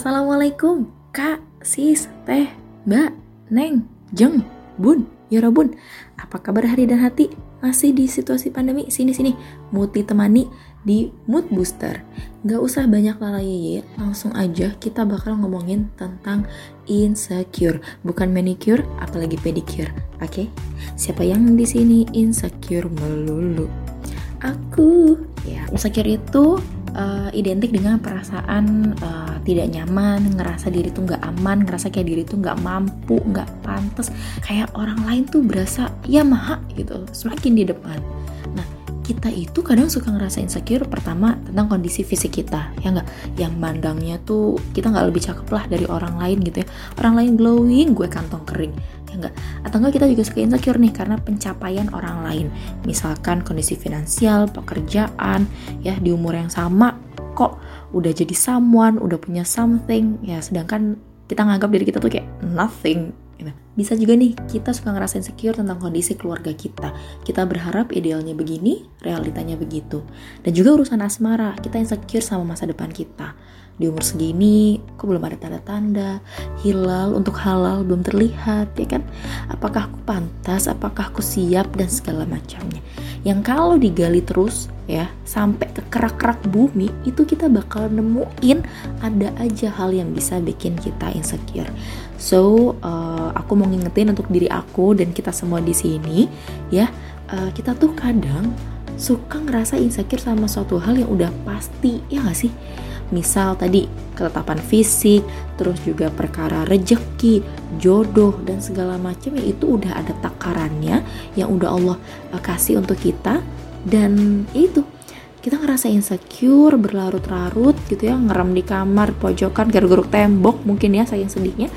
Assalamualaikum, Kak, Sis, Teh, Mbak, Neng, Jeng, Bun, Yorobun. Apa kabar hari dan hati? Masih di situasi pandemi? Sini-sini, mood ditemani di Mood Booster. Gak usah banyak lalai langsung aja kita bakal ngomongin tentang insecure. Bukan manicure, apalagi pedicure. Oke? Okay? Siapa yang di sini insecure melulu? Aku. Ya, insecure itu uh, identik dengan perasaan uh, tidak nyaman, ngerasa diri tuh nggak aman, ngerasa kayak diri tuh nggak mampu, nggak pantas, kayak orang lain tuh berasa ya maha gitu, semakin di depan. Nah kita itu kadang suka ngerasa insecure pertama tentang kondisi fisik kita ya nggak? Yang mandangnya tuh kita nggak lebih cakep lah dari orang lain gitu ya. Orang lain glowing gue kantong kering ya enggak atau enggak kita juga suka insecure nih karena pencapaian orang lain. Misalkan kondisi finansial pekerjaan ya di umur yang sama kok udah jadi someone udah punya something ya sedangkan kita nganggap diri kita tuh kayak nothing gitu. Bisa juga nih, kita suka ngerasa insecure tentang kondisi keluarga kita. Kita berharap idealnya begini, realitanya begitu. Dan juga urusan asmara, kita insecure sama masa depan kita. Di umur segini kok belum ada tanda-tanda? Hilal untuk halal belum terlihat ya kan? Apakah aku pantas? Apakah aku siap? Dan segala macamnya. Yang kalau digali terus ya sampai ke kerak-kerak bumi itu kita bakal nemuin ada aja hal yang bisa bikin kita insecure. So uh, aku mau ngingetin untuk diri aku dan kita semua di sini ya. Uh, kita tuh kadang suka ngerasa insecure sama suatu hal yang udah pasti ya gak sih? Misal tadi ketetapan fisik, terus juga perkara rejeki, jodoh dan segala macam ya itu udah ada takarannya yang udah Allah uh, kasih untuk kita. Dan itu kita ngerasa insecure berlarut-larut gitu ya ngerem di kamar pojokan garuk-garuk tembok mungkin ya saking sedihnya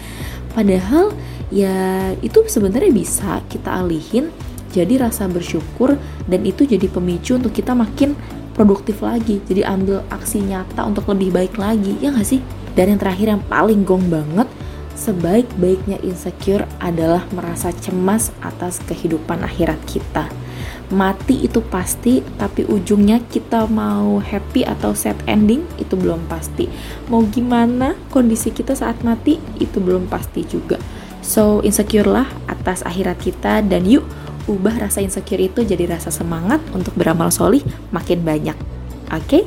padahal ya itu sebenarnya bisa kita alihin jadi rasa bersyukur dan itu jadi pemicu untuk kita makin produktif lagi jadi ambil aksi nyata untuk lebih baik lagi ya gak sih? Dan yang terakhir yang paling gong banget sebaik-baiknya insecure adalah merasa cemas atas kehidupan akhirat kita mati itu pasti tapi ujungnya kita mau happy atau sad ending itu belum pasti mau gimana kondisi kita saat mati itu belum pasti juga so insecure lah atas akhirat kita dan yuk ubah rasa insecure itu jadi rasa semangat untuk beramal solih makin banyak. Oke? Okay?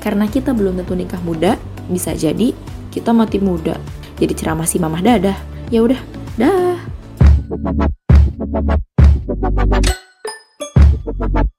Karena kita belum tentu nikah muda, bisa jadi kita mati muda. Jadi ceramah si mamah dadah. Ya udah, dah.